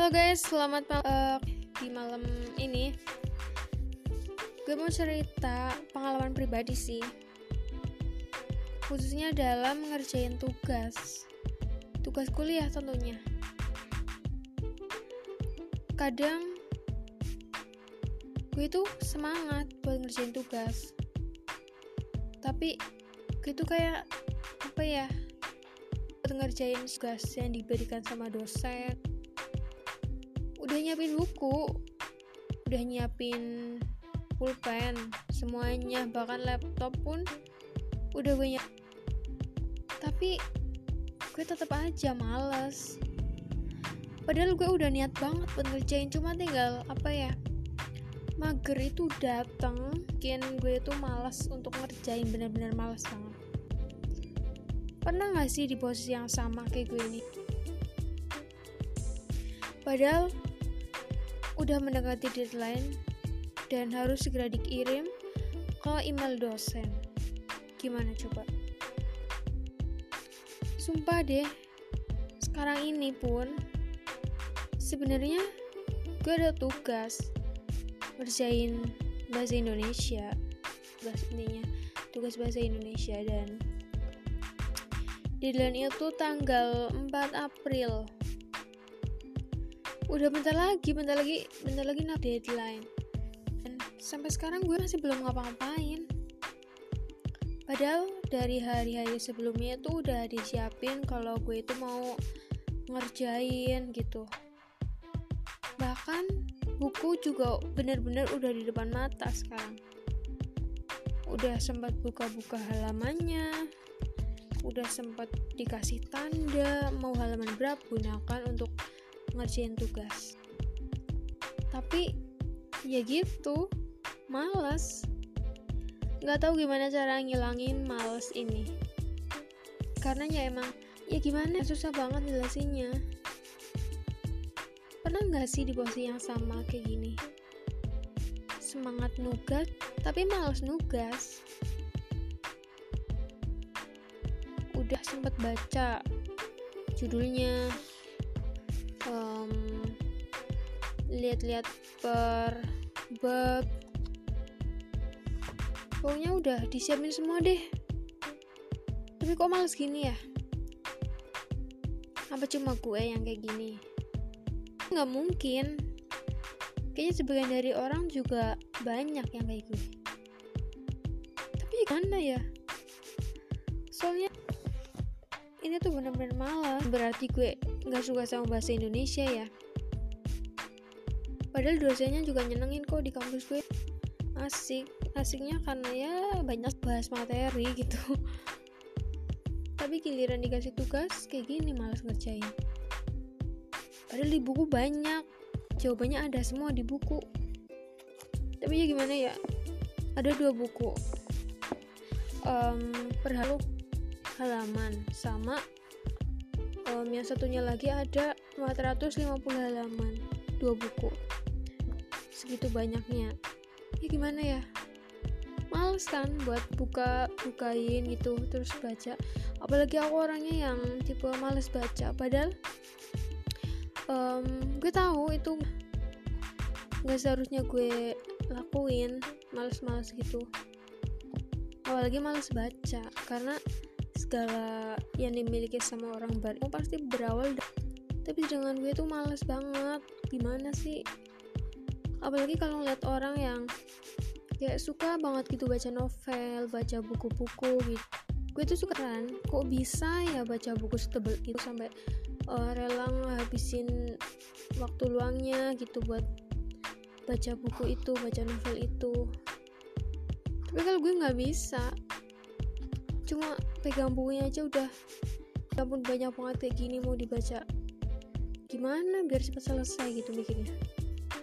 Halo guys, selamat malam uh, di malam ini. Gue mau cerita pengalaman pribadi sih. Khususnya dalam ngerjain tugas. Tugas kuliah tentunya. Kadang gue itu semangat buat ngerjain tugas. Tapi gue itu kayak apa ya? ngerjain tugas yang diberikan sama dosen udah nyiapin buku. Udah nyiapin pulpen. Semuanya bahkan laptop pun udah banyak. Tapi gue tetap aja males. Padahal gue udah niat banget buat ngerjain cuma tinggal apa ya mager itu dateng mungkin gue itu malas untuk ngerjain bener-bener malas banget. Pernah gak sih di posisi yang sama kayak gue ini? Padahal udah mendekati deadline dan harus segera dikirim ke email dosen. Gimana coba? Sumpah deh, sekarang ini pun sebenarnya gue ada tugas ngerjain bahasa Indonesia, tugas intinya tugas bahasa Indonesia dan deadline itu tanggal 4 April udah bentar lagi bentar lagi bentar lagi nak deadline. Dan sampai sekarang gue masih belum ngapa-ngapain. Padahal dari hari-hari sebelumnya itu udah disiapin kalau gue itu mau ngerjain gitu. Bahkan buku juga bener-bener udah di depan mata sekarang. Udah sempat buka-buka halamannya udah sempat dikasih tanda mau halaman berapa gunakan untuk ngerjain tugas. Tapi ya gitu males. Nggak tahu gimana cara ngilangin males ini. Karena ya emang ya gimana susah banget jelasinnya. Pernah nggak sih di posisi yang sama kayak gini? Semangat nugas tapi males nugas. Udah sempet baca judulnya lihat-lihat per bab. Pokoknya udah disiapin semua deh. Tapi kok males gini ya? Apa cuma gue yang kayak gini? Nggak mungkin. Kayaknya sebagian dari orang juga banyak yang kayak gue. Tapi gimana ya. Soalnya ini tuh bener-bener malas. Berarti gue nggak suka sama bahasa Indonesia ya. Padahal dosennya juga nyenengin kok di kampus gue. Asik. Asiknya karena ya banyak bahas materi gitu. Tapi giliran dikasih tugas kayak gini malas ngerjain. Padahal di buku banyak. Jawabannya ada semua di buku. Tapi ya gimana ya? Ada dua buku. Um, perhalu halaman sama um, yang satunya lagi ada 450 halaman dua buku. Segitu banyaknya. Ya gimana ya? Males kan buat buka bukain gitu terus baca. Apalagi aku orangnya yang tipe males baca. Padahal um, gue tahu itu nggak seharusnya gue lakuin. Males-males gitu. Apalagi males baca. Karena segala yang dimiliki sama orang baru pasti berawal tapi dengan gue tuh males banget. Gimana sih? Apalagi kalau ngeliat orang yang kayak suka banget gitu baca novel baca buku-buku gitu. Gue tuh suka kan kok bisa ya baca buku setebel itu sampai uh, rela ngabisin waktu luangnya gitu buat baca buku itu baca novel itu. Tapi kalau gue nggak bisa. Cuma pegang bukunya aja udah. Ampun banyak banget kayak gini mau dibaca. Gimana biar cepat selesai gitu mikirnya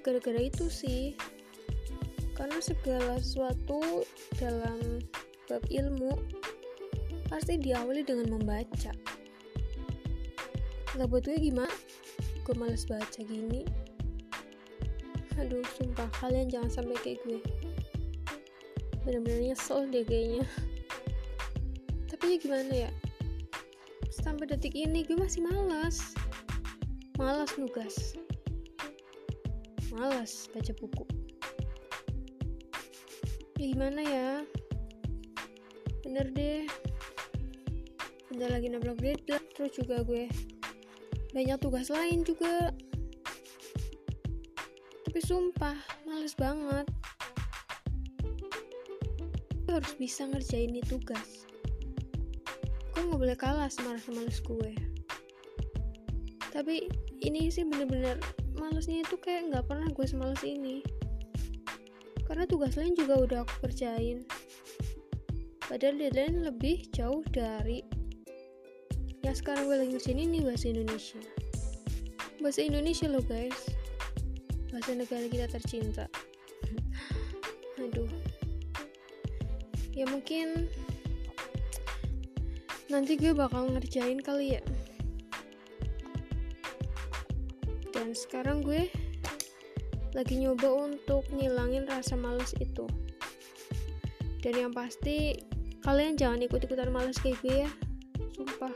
gara-gara itu sih. Karena segala sesuatu dalam bab ilmu pasti diawali dengan membaca. Nggak buat gue gimana? Gue males baca gini. Aduh sumpah kalian jangan sampai kayak gue. Bener-bener nyesel deh kayaknya tapi ya gimana ya? Sampai detik ini gue masih malas. Malas nugas. Malas baca buku. Ya gimana ya? Bener deh. Bentar lagi nabrak deadline terus juga gue banyak tugas lain juga. Tapi sumpah males banget. Gue harus bisa ngerjain ini tugas gue nggak boleh kalah sama rasa males gue tapi ini sih bener-bener malesnya itu kayak nggak pernah gue semales ini. Karena tugas lain juga udah aku kerjain. Padahal deadline lebih jauh dari yang sekarang gue lagi ngerjain ini bahasa Indonesia. Bahasa Indonesia loh guys. Bahasa negara kita tercinta. Aduh. Ya mungkin nanti gue bakal ngerjain kali ya. Dan sekarang gue lagi nyoba untuk ngilangin rasa males itu. Dan yang pasti kalian jangan ikut-ikutan males kayak gue ya. Sumpah.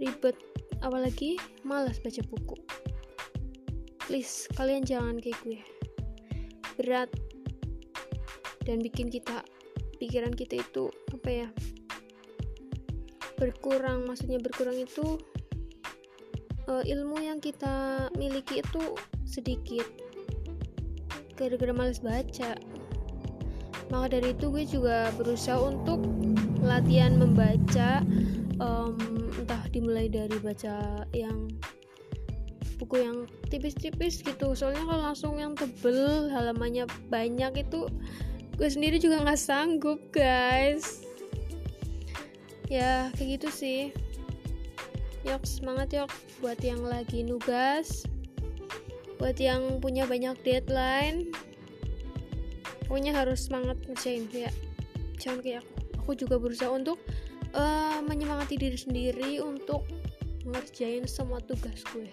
Ribet. Apalagi malas baca buku. Please kalian jangan kayak gue. Berat. Dan bikin kita pikiran kita itu apa ya berkurang maksudnya berkurang itu uh, ilmu yang kita miliki itu sedikit. Gara-gara males baca. Maka dari itu gue juga berusaha untuk latihan membaca um, entah dimulai dari baca yang buku yang tipis-tipis gitu. Soalnya kalau langsung yang tebel halamannya banyak itu gue sendiri juga nggak sanggup guys ya kayak gitu sih. Yuk semangat yuk buat yang lagi nugas. Buat yang punya banyak deadline. Pokoknya harus semangat ngerjain ya. Jangan kayak aku. Aku juga berusaha untuk uh, menyemangati diri sendiri untuk ngerjain semua tugas gue.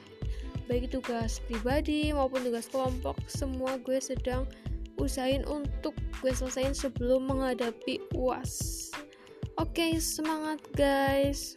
Baik tugas pribadi maupun tugas kelompok semua gue sedang usahain untuk gue selesaiin sebelum menghadapi uas oke okay, semangat guys